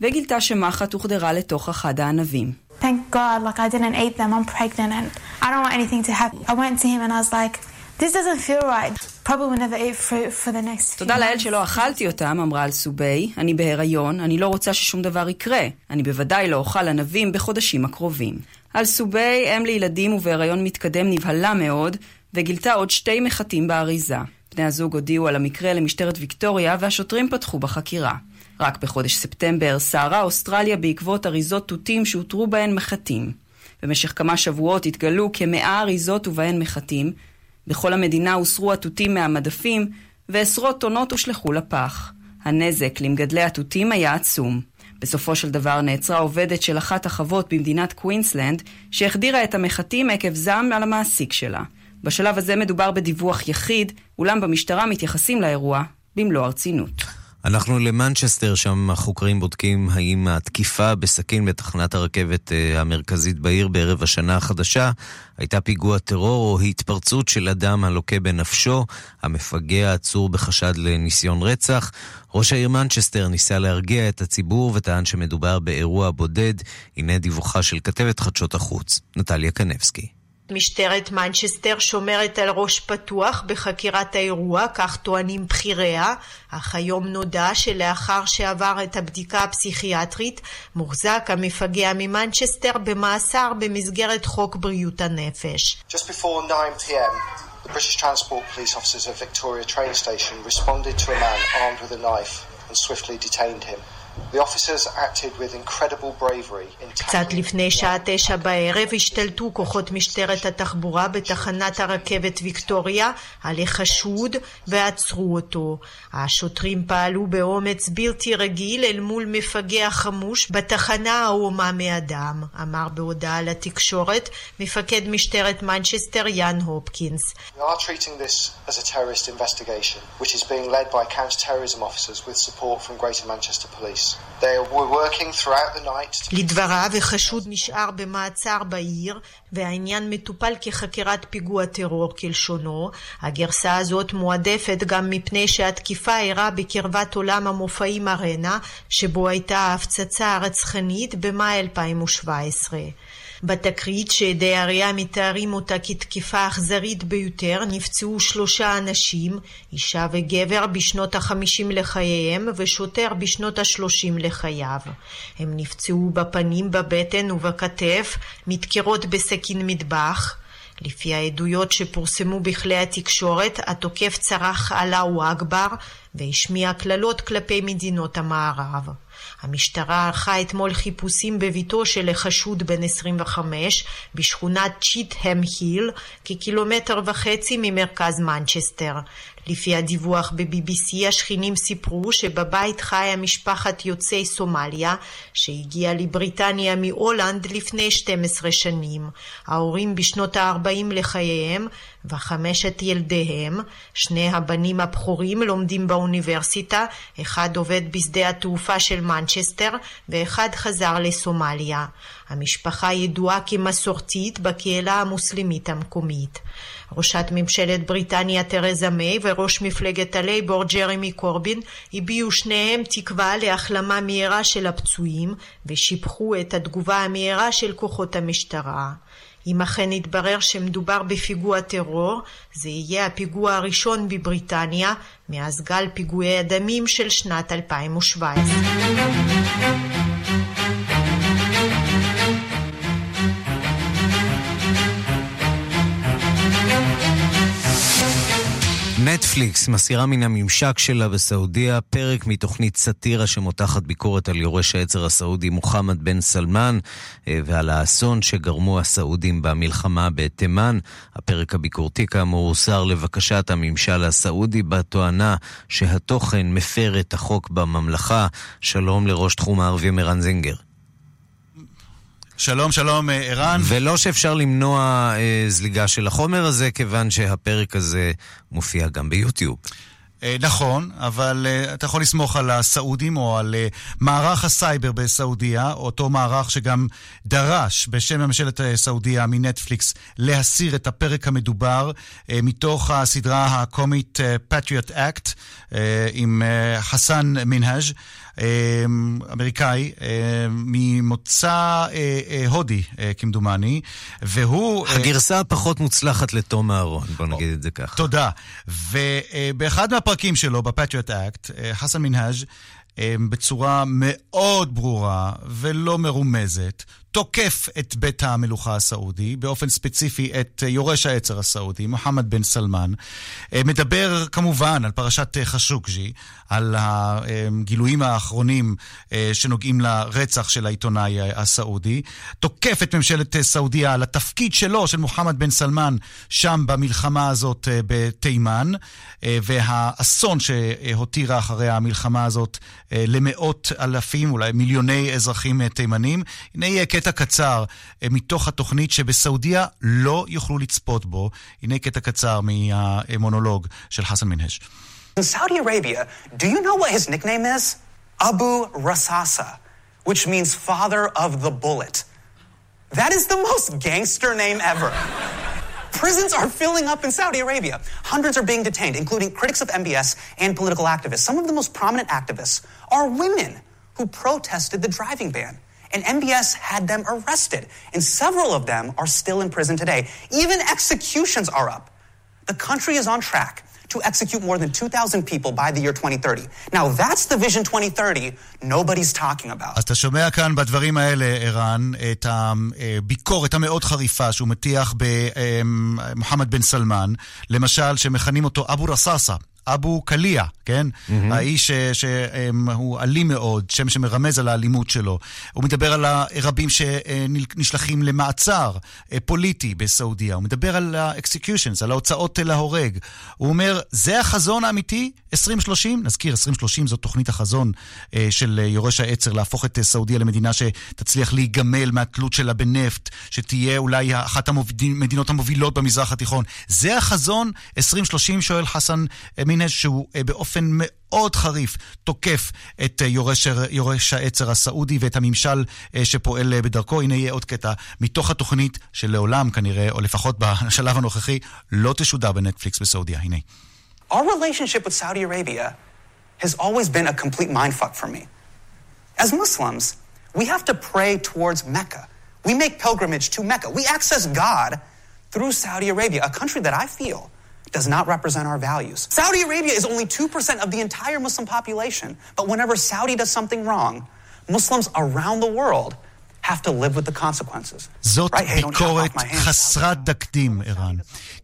וגילתה שמחט הוחדרה לתוך אחד הענבים. Thank God, like I didn't eat them, I'm pregnant and I don't want anything to happen. I went to him and I was like, this doesn't feel right. Probably will never eat fruit for the next few תודה לאל שלא אכלתי אותם, אמרה על סובי. אני בהיריון, אני לא רוצה ששום דבר יקרה. אני בוודאי לא אוכל ענבים בחודשים הקרובים. על סובי, אם לילדים ובהיריון מתקדם נבהלה מאוד, וגילתה עוד שתי מחטים באריזה. בני הזוג הודיעו על המקרה למשטרת ויקטוריה, והשוטרים פתחו בחקירה. רק בחודש ספטמבר סערה אוסטרליה בעקבות אריזות תותים שאותרו בהן מחטים. במשך כמה שבועות התגלו כמאה אריזות ובהן מחטים. בכל המדינה הוסרו התותים מהמדפים, ועשרות טונות הושלכו לפח. הנזק למגדלי התותים היה עצום. בסופו של דבר נעצרה עובדת של אחת החוות במדינת קווינסלנד, שהחדירה את המחטים עקב זעם על המעסיק שלה. בשלב הזה מדובר בדיווח יחיד, אולם במשטרה מתייחסים לאירוע במלוא הרצינות. אנחנו למנצ'סטר, שם החוקרים בודקים האם התקיפה בסכין בתחנת הרכבת אה, המרכזית בעיר בערב השנה החדשה הייתה פיגוע טרור או התפרצות של אדם הלוקה בנפשו, המפגע עצור בחשד לניסיון רצח. ראש העיר מנצ'סטר ניסה להרגיע את הציבור וטען שמדובר באירוע בודד. הנה דיווחה של כתבת חדשות החוץ, נטליה קנבסקי. משטרת מנצ'סטר שומרת על ראש פתוח בחקירת האירוע, כך טוענים בכיריה, אך היום נודע שלאחר שעבר את הבדיקה הפסיכיאטרית, מוחזק המפגע ממנצ'סטר במאסר במסגרת חוק בריאות הנפש. Just before 9 p.m. The British Transport Police officers at Victoria train station responded to a man armed with a knife and swiftly detained him. קצת לפני שעה תשע בערב השתלטו כוחות משטרת התחבורה בתחנת הרכבת ויקטוריה על החשוד ועצרו אותו. השוטרים פעלו באומץ בלתי רגיל אל מול מפגע חמוש בתחנה ההומה מאדם, אמר בהודעה לתקשורת מפקד משטרת מנצ'סטר יאן הופקינס. We are treating this as a terrorist investigation, which is being led by counter-terrorism officers with support from Greater Manchester Police. לדבריו, החשוד נשאר במעצר בעיר, והעניין מטופל כחקירת פיגוע טרור כלשונו. הגרסה הזאת מועדפת גם מפני שהתקיפה אירעה בקרבת עולם המופעים ארנה, שבו הייתה ההפצצה הרצחנית במאי 2017. בתקרית שעדי הראייה מתארים אותה כתקיפה אכזרית ביותר, נפצעו שלושה אנשים, אישה וגבר בשנות החמישים לחייהם ושוטר בשנות השלושים לחייו. הם נפצעו בפנים, בבטן ובכתף, מדקרות בסכין מטבח. לפי העדויות שפורסמו בכלי התקשורת, התוקף צרח אללהו אכבר והשמיע קללות כלפי מדינות המערב. המשטרה ערכה אתמול חיפושים בביתו של החשוד בן 25 בשכונת צ'יטהם היל, כקילומטר וחצי ממרכז מנצ'סטר. לפי הדיווח ב-BBC, השכנים סיפרו שבבית חיה משפחת יוצאי סומליה, שהגיעה לבריטניה מהולנד לפני 12 שנים. ההורים בשנות ה-40 לחייהם, וחמשת ילדיהם, שני הבנים הבכורים לומדים באוניברסיטה, אחד עובד בשדה התעופה של מנצ'סטר, ואחד חזר לסומליה. המשפחה ידועה כמסורתית בקהילה המוסלמית המקומית. ראשת ממשלת בריטניה תרזה מיי וראש מפלגת הלייבור ג'רמי קורבין הביעו שניהם תקווה להחלמה מהירה של הפצועים ושיבחו את התגובה המהירה של כוחות המשטרה. אם אכן יתברר שמדובר בפיגוע טרור, זה יהיה הפיגוע הראשון בבריטניה מאז גל פיגועי הדמים של שנת 2017. נטפליקס מסירה מן הממשק שלה בסעודיה פרק מתוכנית סאטירה שמותחת ביקורת על יורש העצר הסעודי מוחמד בן סלמן אה, ועל האסון שגרמו הסעודים במלחמה בתימן. הפרק הביקורתי כאמור הוסר לבקשת הממשל הסעודי בתואנה שהתוכן מפר את החוק בממלכה. שלום לראש תחום הערבים ערן זינגר. שלום, שלום, אה, ערן. ולא שאפשר למנוע אה, זליגה של החומר הזה, כיוון שהפרק הזה מופיע גם ביוטיוב. אה, נכון, אבל אה, אתה יכול לסמוך על הסעודים או על אה, מערך הסייבר בסעודיה, אותו מערך שגם דרש בשם ממשלת סעודיה מנטפליקס להסיר את הפרק המדובר מתוך הסדרה הקומית Patriot Act עם חסן מינהאג'. אמריקאי ממוצא הודי, כמדומני, והוא... הגרסה הפחות מוצלחת לתום אהרון, בוא נגיד את זה ככה. תודה. ובאחד מה... הפרקים שלו בפטריוט אקט, אה, חסן מנהג' אה, בצורה מאוד ברורה ולא מרומזת, תוקף את בית המלוכה הסעודי, באופן ספציפי את יורש העצר הסעודי, מוחמד בן סלמן. אה, מדבר כמובן על פרשת חשוקג'י, על הגילויים האחרונים אה, שנוגעים לרצח של העיתונאי הסעודי. תוקף את ממשלת סעודיה על התפקיד שלו, של מוחמד בן סלמן, שם במלחמה הזאת אה, בתימן, והאסון שהותירה אחרי המלחמה הזאת למאות אלפים, אולי מיליוני אזרחים תימנים. הנה יהיה קטע קצר אה, מתוך התוכנית שבסעודיה לא יוכלו לצפות בו. הנה קטע קצר מהמונולוג של חסן מנהש. In Saudi Arabia, do you know what his nickname is? Abu Rasasa, which means father of the bullet. That is the most gangster name ever. Prisons are filling up in Saudi Arabia. Hundreds are being detained, including critics of MBS and political activists. Some of the most prominent activists are women who protested the driving ban. and MBS had them arrested. And several of them are still in prison today. Even executions are up. The country is on track to execute more than 2,000 people by the year 2030. Now, that's the Vision 2030 nobody's talking about. אז אתה שומע כאן בדברים האלה, ערן, את הביקורת המאוד חריפה שהוא מטיח במוחמד בן סלמן, למשל, שמכנים אותו אבו רסאסה. אבו קליה, כן? Mm-hmm. האיש שהוא אלים מאוד, שם שמרמז על האלימות שלו. הוא מדבר על הרבים שנשלחים למעצר אה, פוליטי בסעודיה. הוא מדבר על ה-executions, על ההוצאות להורג. הוא אומר, זה החזון האמיתי? 2030? נזכיר, 2030 זו תוכנית החזון אה, של יורש העצר, להפוך את סעודיה למדינה שתצליח להיגמל מהתלות שלה בנפט, שתהיה אולי אחת המדינות המובילות במזרח התיכון. זה החזון? 2030, שואל חסן אה, מינש, שהוא באופן מאוד חריף תוקף את יורש, יורש העצר הסעודי ואת הממשל שפועל בדרכו. הנה יהיה עוד קטע מתוך התוכנית שלעולם כנראה, או לפחות בשלב הנוכחי, לא תשודר בנטפליקס בסעודיה. הנה. Our relationship with Saudi Arabia has always been a complete mindfuck for me. As Muslims, we have to pray towards Mecca. We make pilgrimage to Mecca. We access God through Saudi Arabia, a country that I feel does not represent our values. Saudi Arabia is only 2% of the entire Muslim population, but whenever Saudi does something wrong, Muslims around the world have to live with the consequences. זאת right? hey, ביקורת חסרת תקדים, ערן.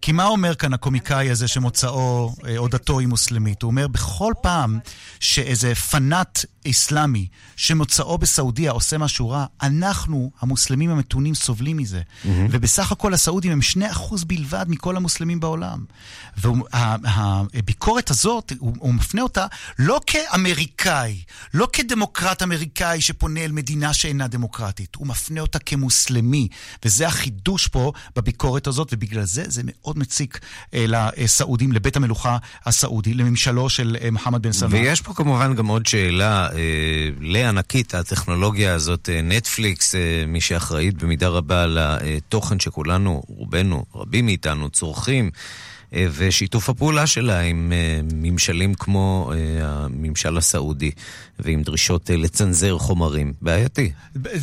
כי מה אומר כאן הקומיקאי הזה שמוצאו או דתו היא מוסלמית? הוא אומר, בכל פעם שאיזה פנאט אסלאמי שמוצאו בסעודיה עושה משהו רע, אנחנו, המוסלמים המתונים, סובלים מזה. Mm-hmm. ובסך הכל הסעודים הם 2% בלבד מכל המוסלמים בעולם. והביקורת הזאת, הוא, הוא מפנה אותה לא כאמריקאי, לא כדמוקרט אמריקאי שפונה אל מדינה שאינה דמוקרטית, הוא מפנה אותה כמוסלמי. וזה החידוש פה בביקורת הזאת, ובגלל זה זה מאוד מציק אה, לסעודים, לבית המלוכה הסעודי, לממשלו של אה, מוחמד בן סלמן. ויש פה כמובן גם עוד שאלה. אה, לענקית הטכנולוגיה הזאת, נטפליקס, מי שאחראית במידה רבה על התוכן שכולנו, רובנו, רבים מאיתנו, צורכים. ושיתוף הפעולה שלה עם ממשלים כמו הממשל הסעודי ועם דרישות לצנזר חומרים. בעייתי.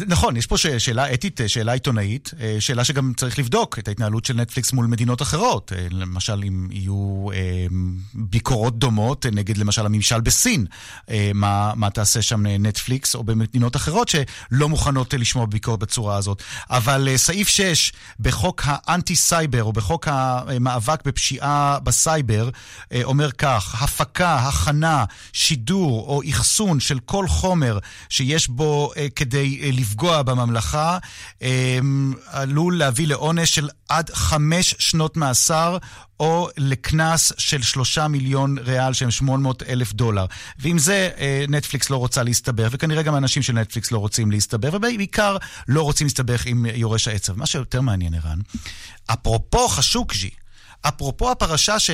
נכון, יש פה שאלה אתית, שאלה עיתונאית, שאלה שגם צריך לבדוק את ההתנהלות של נטפליקס מול מדינות אחרות. למשל, אם יהיו ביקורות דומות נגד למשל הממשל בסין, מה, מה תעשה שם נטפליקס, או במדינות אחרות שלא מוכנות לשמוע ביקורת בצורה הזאת. אבל סעיף 6 בחוק האנטי סייבר, או בחוק המאבק בפשיעה, פשיעה בסייבר, אה, אומר כך, הפקה, הכנה, שידור או אחסון של כל חומר שיש בו אה, כדי אה, לפגוע בממלכה, אה, עלול להביא לעונש של עד חמש שנות מאסר. או לקנס של שלושה מיליון ריאל שהם 800 אלף דולר. ועם זה נטפליקס לא רוצה להסתבך, וכנראה גם האנשים של נטפליקס לא רוצים להסתבך, ובעיקר לא רוצים להסתבך עם יורש העצר. מה שיותר מעניין, ערן, אפרופו חשוקג'י, אפרופו הפרשה ש...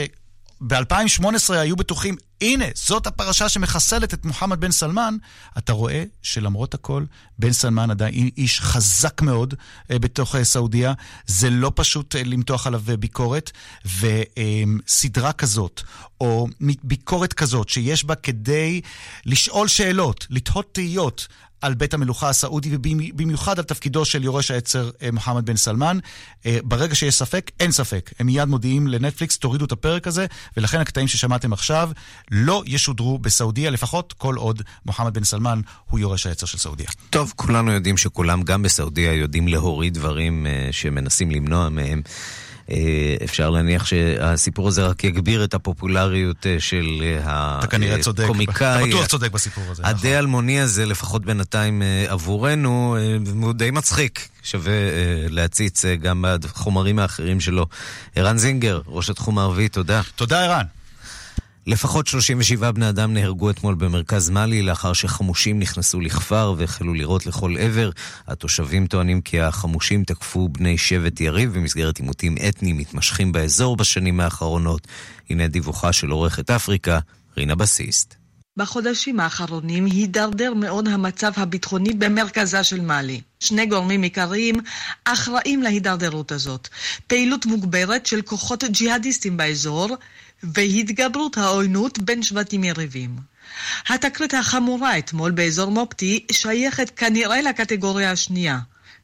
ב-2018 היו בטוחים, הנה, זאת הפרשה שמחסלת את מוחמד בן סלמן, אתה רואה שלמרות הכל, בן סלמן עדיין איש חזק מאוד אה, בתוך אה, סעודיה. זה לא פשוט אה, למתוח עליו ביקורת, וסדרה כזאת, או ביקורת כזאת, שיש בה כדי לשאול שאלות, לתהות תהיות על בית המלוכה הסעודי, ובמיוחד על תפקידו של יורש העצר אה, מוחמד בן סלמן. אה, ברגע שיש ספק, אין ספק. הם מיד מודיעים לנטפליקס, תורידו את הפרק הזה, ולכן הקטעים ששמעתם עכשיו לא ישודרו בסעודיה, לפחות כל עוד מוחמד בן סלמן הוא יורש העצר של סעודיה. טוב, כולנו יודעים שכולם, גם בסעודיה, יודעים להוריד דברים uh, שמנסים למנוע מהם. אה, אפשר להניח שהסיפור הזה רק יגביר את הפופולריות אה, של הקומיקאי. אתה כנראה צודק. אתה בטוח צודק בסיפור הזה. הדי נכון. אלמוני הזה, לפחות בינתיים אה, עבורנו, הוא די מצחיק. שווה להציץ גם בחומרים האחרים שלו. ערן זינגר, ראש התחום הערבי, תודה. תודה, ערן. לפחות 37 בני אדם נהרגו אתמול במרכז מאלי לאחר שחמושים נכנסו לכפר והחלו לירות לכל עבר. התושבים טוענים כי החמושים תקפו בני שבט יריב במסגרת עימותים אתניים מתמשכים באזור בשנים האחרונות. הנה דיווחה של עורכת אפריקה, רינה בסיסט. בחודשים האחרונים הידרדר מאוד המצב הביטחוני במרכזה של מאלי. שני גורמים עיקריים אחראים להידרדרות הזאת. פעילות מוגברת של כוחות ג'יהאדיסטים באזור והתגברות העוינות בין שבטים יריבים. התקרית החמורה אתמול באזור מופטי שייכת כנראה לקטגוריה השנייה,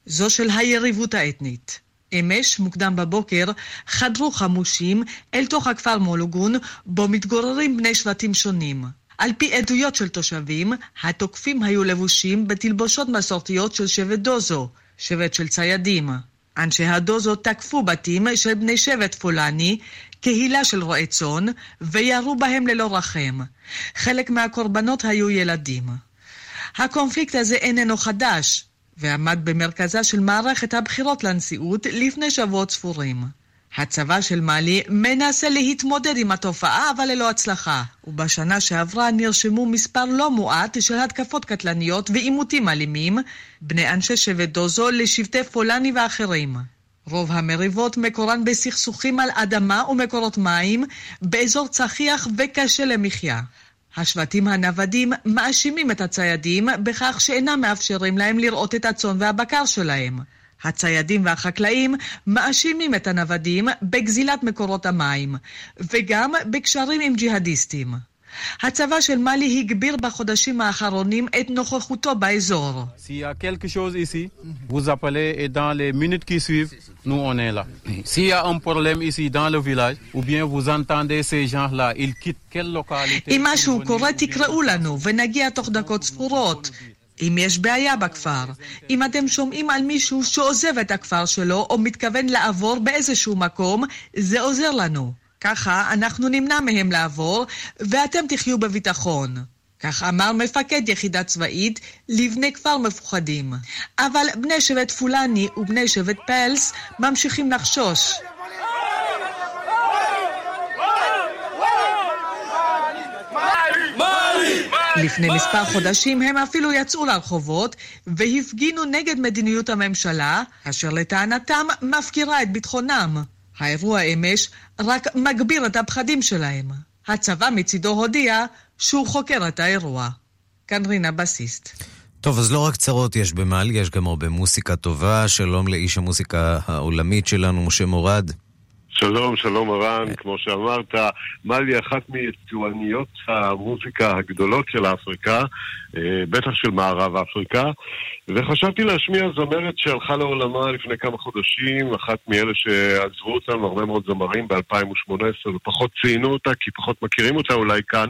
זו של היריבות האתנית. אמש, מוקדם בבוקר, חדרו חמושים אל תוך הכפר מולוגון, בו מתגוררים בני שבטים שונים. על פי עדויות של תושבים, התוקפים היו לבושים בתלבושות מסורתיות של שבט דוזו, שבט של ציידים. אנשי הדוזו תקפו בתים של בני שבט פולני, קהילה של רועי צאן, וירו בהם ללא רחם. חלק מהקורבנות היו ילדים. הקונפליקט הזה איננו חדש, ועמד במרכזה של מערכת הבחירות לנשיאות לפני שבועות ספורים. הצבא של מאלי מנסה להתמודד עם התופעה, אבל ללא הצלחה. ובשנה שעברה נרשמו מספר לא מועט של התקפות קטלניות ועימותים אלימים, בני אנשי שבט דוזו לשבטי פולני ואחרים. רוב המריבות מקורן בסכסוכים על אדמה ומקורות מים באזור צחיח וקשה למחיה. השבטים הנוודים מאשימים את הציידים בכך שאינם מאפשרים להם לראות את הצאן והבקר שלהם. הציידים והחקלאים מאשימים את הנוודים בגזילת מקורות המים, וגם בקשרים עם ג'יהאדיסטים. הצבא של מאלי הגביר בחודשים האחרונים את נוכחותו באזור. אם משהו קורה, תקראו לנו ונגיע תוך דקות ספורות. אם יש בעיה בכפר, אם אתם שומעים על מישהו שעוזב את הכפר שלו או מתכוון לעבור באיזשהו מקום, זה עוזר לנו. ככה אנחנו נמנע מהם לעבור, ואתם תחיו בביטחון. כך אמר מפקד יחידה צבאית לבני כפר מפוחדים. אבל בני שבט פולני ובני שבט פלס ממשיכים לחשוש. לפני מספר חודשים הם אפילו יצאו לרחובות והפגינו נגד מדיניות הממשלה, אשר לטענתם מפקירה את ביטחונם. האירוע אמש רק מגביר את הפחדים שלהם. הצבא מצידו הודיע שהוא חוקר את האירוע. כאן רינה בסיסט. טוב, אז לא רק צרות יש במעל, יש גם הרבה מוסיקה טובה. שלום לאיש המוסיקה העולמית שלנו, משה מורד. שלום, שלום ערן, כמו שאמרת, מלי אחת מיצואניות המוזיקה הגדולות של אפריקה, אה, בטח של מערב אפריקה, וחשבתי להשמיע זמרת שהלכה לעולמה לפני כמה חודשים, אחת מאלה שעזבו אותם, הרבה מאוד זמרים ב-2018 ופחות ציינו אותה, כי פחות מכירים אותה אולי כאן,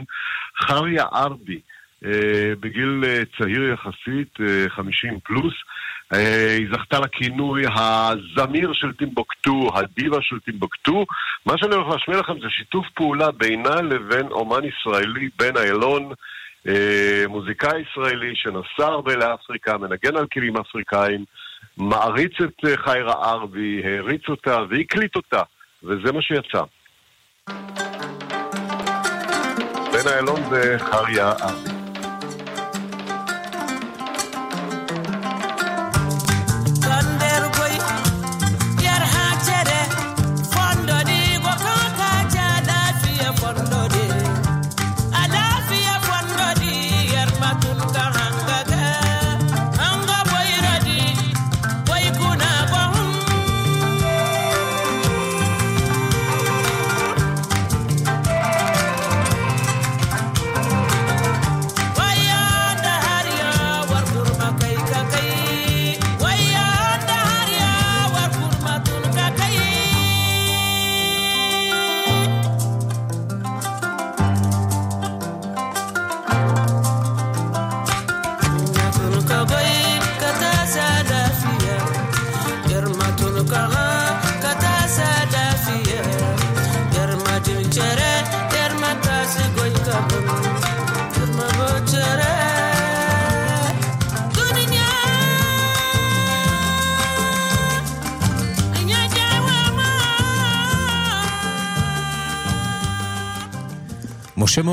חריה ארבי. אה, בגיל אה, צעיר יחסית, 50 פלוס, אה, היא זכתה לכינוי הזמיר של טימבוקטו, הדיבה של טימבוקטו. מה שאני הולך להשמיע לכם זה שיתוף פעולה בינה לבין אומן ישראלי, בן איילון, אה, מוזיקאי ישראלי שנסע הרבה לאפריקה, מנגן על כלים אפריקאים, מעריץ את אה, חיירה ארבי, העריץ אותה והקליט אותה, וזה מה שיצא. בן איילון וחריה ארבי. משה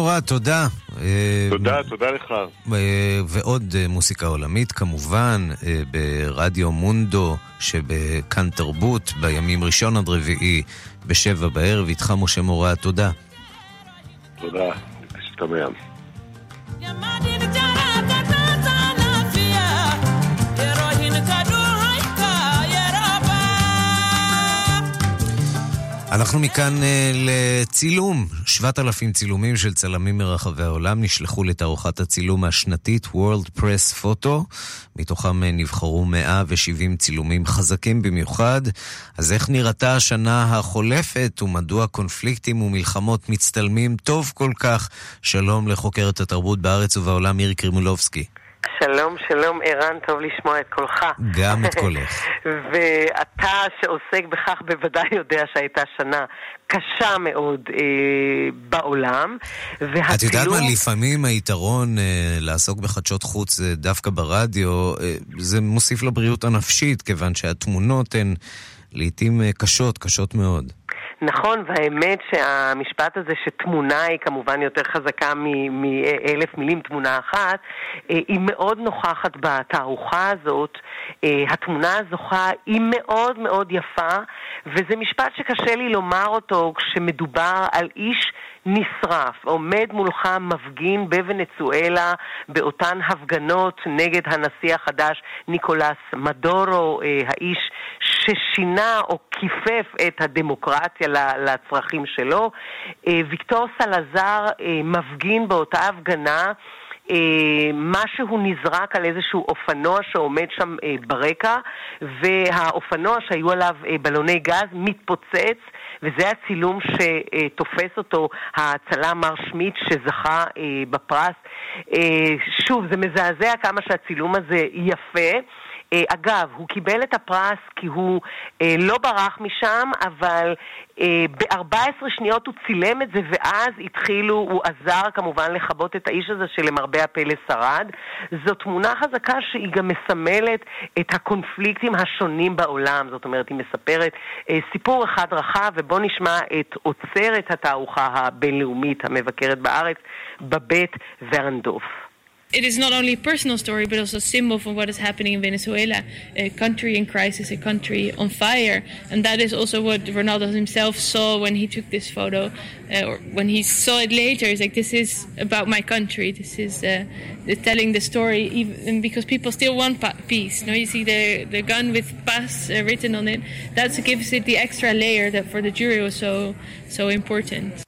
מורד, תודה. תודה, תודה לך. אה, ועוד אה, מוסיקה עולמית כמובן, אה, ברדיו מונדו שבכאן תרבות, בימים ראשון עד רביעי, בשבע בערב, איתך משה מורד, תודה. תודה, שתמם. אנחנו מכאן uh, לצילום. 7,000 צילומים של צלמים מרחבי העולם נשלחו לתערוכת הצילום השנתית World Press Photo. מתוכם uh, נבחרו 170 צילומים חזקים במיוחד. אז איך נראתה השנה החולפת ומדוע קונפליקטים ומלחמות מצטלמים טוב כל כך? שלום לחוקרת התרבות בארץ ובעולם מירי קרימולובסקי. שלום, שלום, ערן, טוב לשמוע את קולך. גם את קולך. ואתה שעוסק בכך בוודאי יודע שהייתה שנה קשה מאוד אה, בעולם. והצילום... את יודעת מה, לפעמים היתרון אה, לעסוק בחדשות חוץ אה, דווקא ברדיו, אה, זה מוסיף לבריאות הנפשית, כיוון שהתמונות הן לעיתים אה, קשות, קשות מאוד. נכון, והאמת שהמשפט הזה שתמונה היא כמובן יותר חזקה מאלף מילים תמונה אחת, אה, היא מאוד נוכחת בתערוכה הזאת. אה, התמונה הזוכה היא מאוד מאוד יפה, וזה משפט שקשה לי לומר אותו כשמדובר על איש נשרף, עומד מולך מפגין בוונצואלה באותן הפגנות נגד הנשיא החדש ניקולס מדורו, אה, האיש ששינה או כיפף את הדמוקרטיה לצרכים שלו. אה, ויקטור סלזר אה, מפגין באותה הפגנה משהו נזרק על איזשהו אופנוע שעומד שם ברקע, והאופנוע שהיו עליו בלוני גז מתפוצץ וזה הצילום שתופס אותו הצלם מר שמיט שזכה אה, בפרס. אה, שוב, זה מזעזע כמה שהצילום הזה יפה. אה, אגב, הוא קיבל את הפרס כי הוא אה, לא ברח משם, אבל אה, ב-14 שניות הוא צילם את זה, ואז התחילו, הוא עזר כמובן לכבות את האיש הזה שלמרבה הפלא שרד. זו תמונה חזקה שהיא גם מסמלת את הקונפליקטים השונים בעולם. זאת אומרת, היא מספרת סיפור אחד רחב, ובואו נשמע את עוצרת התערוכה הבינלאומית המבקרת בארץ, בבית ורנדוף. It is not only a personal story, but also a symbol for what is happening in Venezuela, a country in crisis, a country on fire. And that is also what Ronaldo himself saw when he took this photo, uh, or when he saw it later. He's like, this is about my country. This is uh, telling the story, even because people still want peace. You, know, you see the, the gun with paz uh, written on it. That gives it the extra layer that for the jury was so, so important.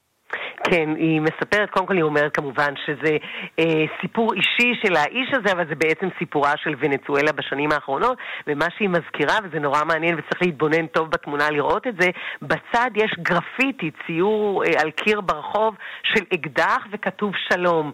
כן, היא מספרת, קודם כל היא אומרת כמובן שזה אה, סיפור אישי של האיש הזה, אבל זה בעצם סיפורה של ונצואלה בשנים האחרונות, ומה שהיא מזכירה, וזה נורא מעניין וצריך להתבונן טוב בתמונה לראות את זה, בצד יש גרפיטי, ציור אה, על קיר ברחוב של אקדח וכתוב שלום.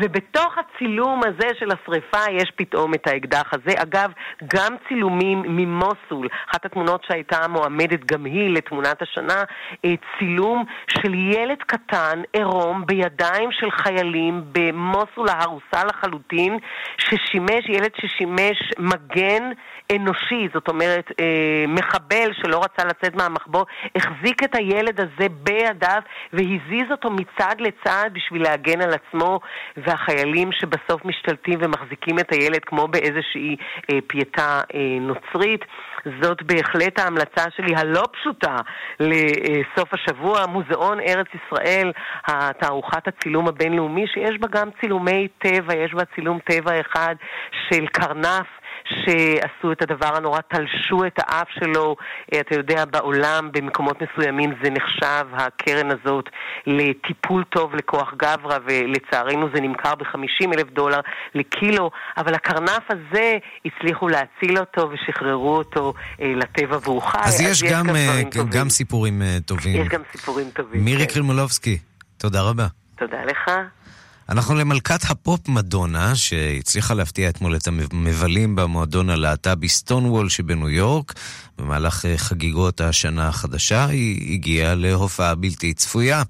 ובתוך הצילום הזה של השריפה יש פתאום את האקדח הזה. אגב, גם צילומים ממוסול, אחת התמונות שהייתה מועמדת גם היא לתמונת השנה, אה, צילום של ילד קטן, עירום, בידיים של חיילים במוסול ההרוסה לחלוטין, ששימש, ילד ששימש מגן אנושי, זאת אומרת, אה, מחבל שלא רצה לצאת מהמחבוא, החזיק את הילד הזה בידיו והזיז אותו מצד לצד בשביל להגן על עצמו, והחיילים שבסוף משתלטים ומחזיקים את הילד כמו באיזושהי אה, פייטה אה, נוצרית. זאת בהחלט ההמלצה שלי הלא פשוטה לסוף השבוע, מוזיאון ארץ ישראל, תערוכת הצילום הבינלאומי, שיש בה גם צילומי טבע, יש בה צילום טבע אחד של קרנף. שעשו את הדבר הנורא, תלשו את האף שלו. אה, אתה יודע, בעולם, במקומות מסוימים זה נחשב, הקרן הזאת, לטיפול טוב לכוח גברא, ולצערנו זה נמכר ב-50 אלף דולר לקילו, אבל הקרנף הזה, הצליחו להציל אותו ושחררו אותו אה, לטבע והוא חי. אז, אז יש, יש גם, גם, אה, גם סיפורים טובים. יש גם סיפורים טובים. מירי כן. קרימולובסקי, תודה רבה. תודה לך. אנחנו למלכת הפופ מדונה, שהצליחה להפתיע אתמול את המבלים במועדון הלהט"בי סטונוול שבניו יורק. במהלך אה, חגיגות השנה החדשה היא הגיעה להופעה בלתי צפויה.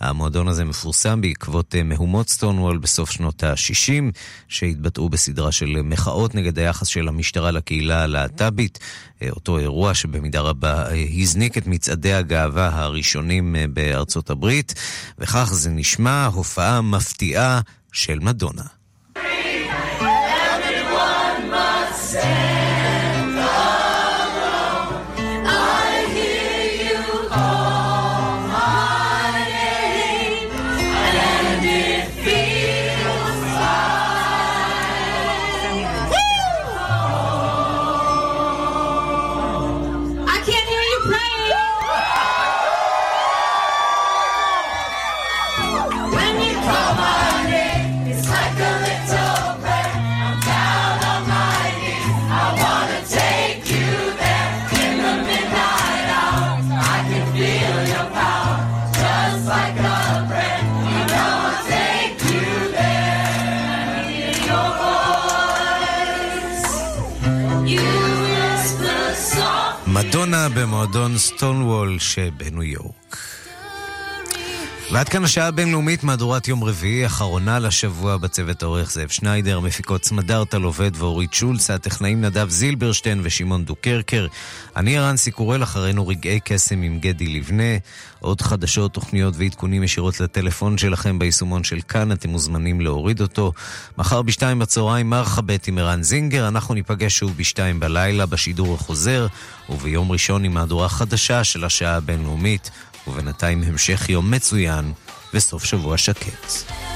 המועדון הזה מפורסם בעקבות אה, מהומות סטונוול בסוף שנות ה-60, שהתבטאו בסדרה של מחאות נגד היחס של המשטרה לקהילה הלהט"בית. אה, אותו אירוע שבמידה רבה הזניק את מצעדי הגאווה הראשונים בארצות הברית, וכך זה נשמע הופעה מפתיעה של מדונה. במועדון סטונוול שבניו יורק. ועד כאן השעה הבינלאומית, מהדורת יום רביעי, אחרונה לשבוע בצוות העורך זאב שניידר, מפיקות סמדר טל עובד ואורית שולץ, הטכנאים נדב זילברשטיין ושמעון דוקרקר. אני ערן סיקורל, אחרינו רגעי קסם עם גדי לבנה. עוד חדשות, תוכניות ועדכונים ישירות לטלפון שלכם ביישומון של כאן, אתם מוזמנים להוריד אותו. מחר בשתיים בצהריים מרחבת עם ערן זינגר, אנחנו ניפגש שוב בשתיים בלילה בשידור החוזר, וביום ראשון עם מהדורה חדשה של השעה הבינלאומית. ובינתיים המשך יום מצוין וסוף שבוע שקט.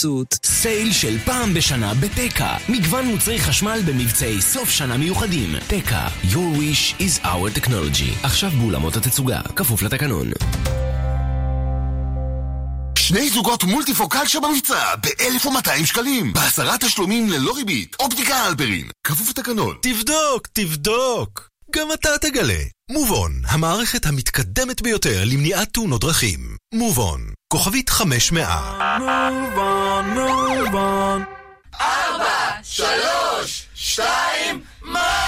בחסות. סייל של פעם בשנה בתקה מגוון מוצרי חשמל במבצעי סוף שנה מיוחדים. תקה, your wish is our technology. עכשיו באולמות התצוגה, כפוף לתקנון. שני זוגות מולטיפוקל שבמבצע ב-1,200 שקלים. בעשרה תשלומים ללא ריבית. אופטיקה אלפרין, כפוף לתקנון. תבדוק, תבדוק. גם אתה תגלה מובון, המערכת המתקדמת ביותר למניעת תאונות דרכים. מובון, כוכבית 500. מובן, מובן. ארבע, שלוש, שתיים, מים!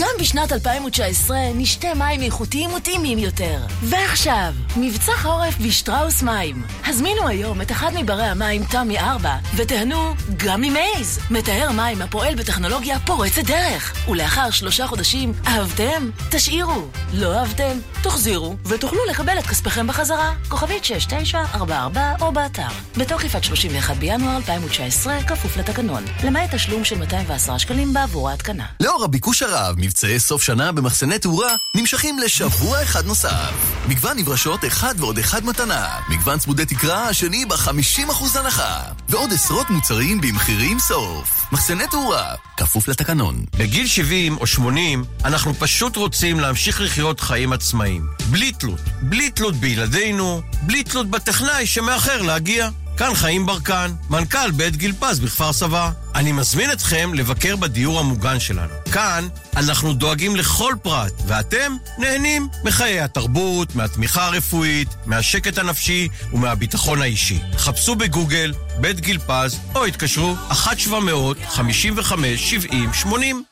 גם בשנת 2019 נשתה מים איכותיים וטעימים יותר. ועכשיו, מבצע חורף בשטראוס מים. הזמינו היום את אחד מברי המים תמי 4 ותיהנו גם ממייז, מטהר מים הפועל בטכנולוגיה פורצת דרך. ולאחר שלושה חודשים, אהבתם? תשאירו. לא אהבתם? תחזירו, ותוכלו לקבל את כספכם בחזרה. כוכבית 6944 או באתר. בתוקף עד 31 בינואר 2019, כפוף לתקנון. למעט תשלום של 210 שקלים בעבור ההתקנה. לאור הביקוש הרב, מבצעי סוף שנה במחסני תאורה נמשכים לשבוע אחד נוסף. מגוון נברשות אחד ועוד אחד מתנה. מגוון צמודי תקרה, השני ב-50% הנחה. ועוד עשרות מוצרים במחירים סוף. מחסני תאורה, כפוף לתקנון. בגיל 70 או 80, אנחנו פשוט רוצים להמשיך לחיות חיים עצמאיים. בלי תלות. בלי תלות בילדינו, בלי תלות בטכנאי שמאחר להגיע. כאן חיים ברקן, מנכ"ל בית גיל פז בכפר סבא. אני מזמין אתכם לבקר בדיור המוגן שלנו. כאן אנחנו דואגים לכל פרט, ואתם נהנים מחיי התרבות, מהתמיכה הרפואית, מהשקט הנפשי ומהביטחון האישי. חפשו בגוגל בית גיל פז, או התקשרו 1-700-55-70-80.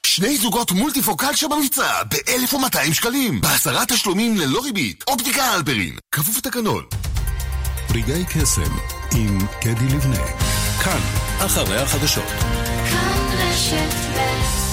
שני זוגות מולטיפוקל שבמבצע ב-1,200 שקלים. בעשרה תשלומים ללא ריבית. אופטיקה הלפרין. כפוף לתקנון. רגעי קסם עם קדי לבנה. כאן, אחרי החדשות. כאן רשת ב'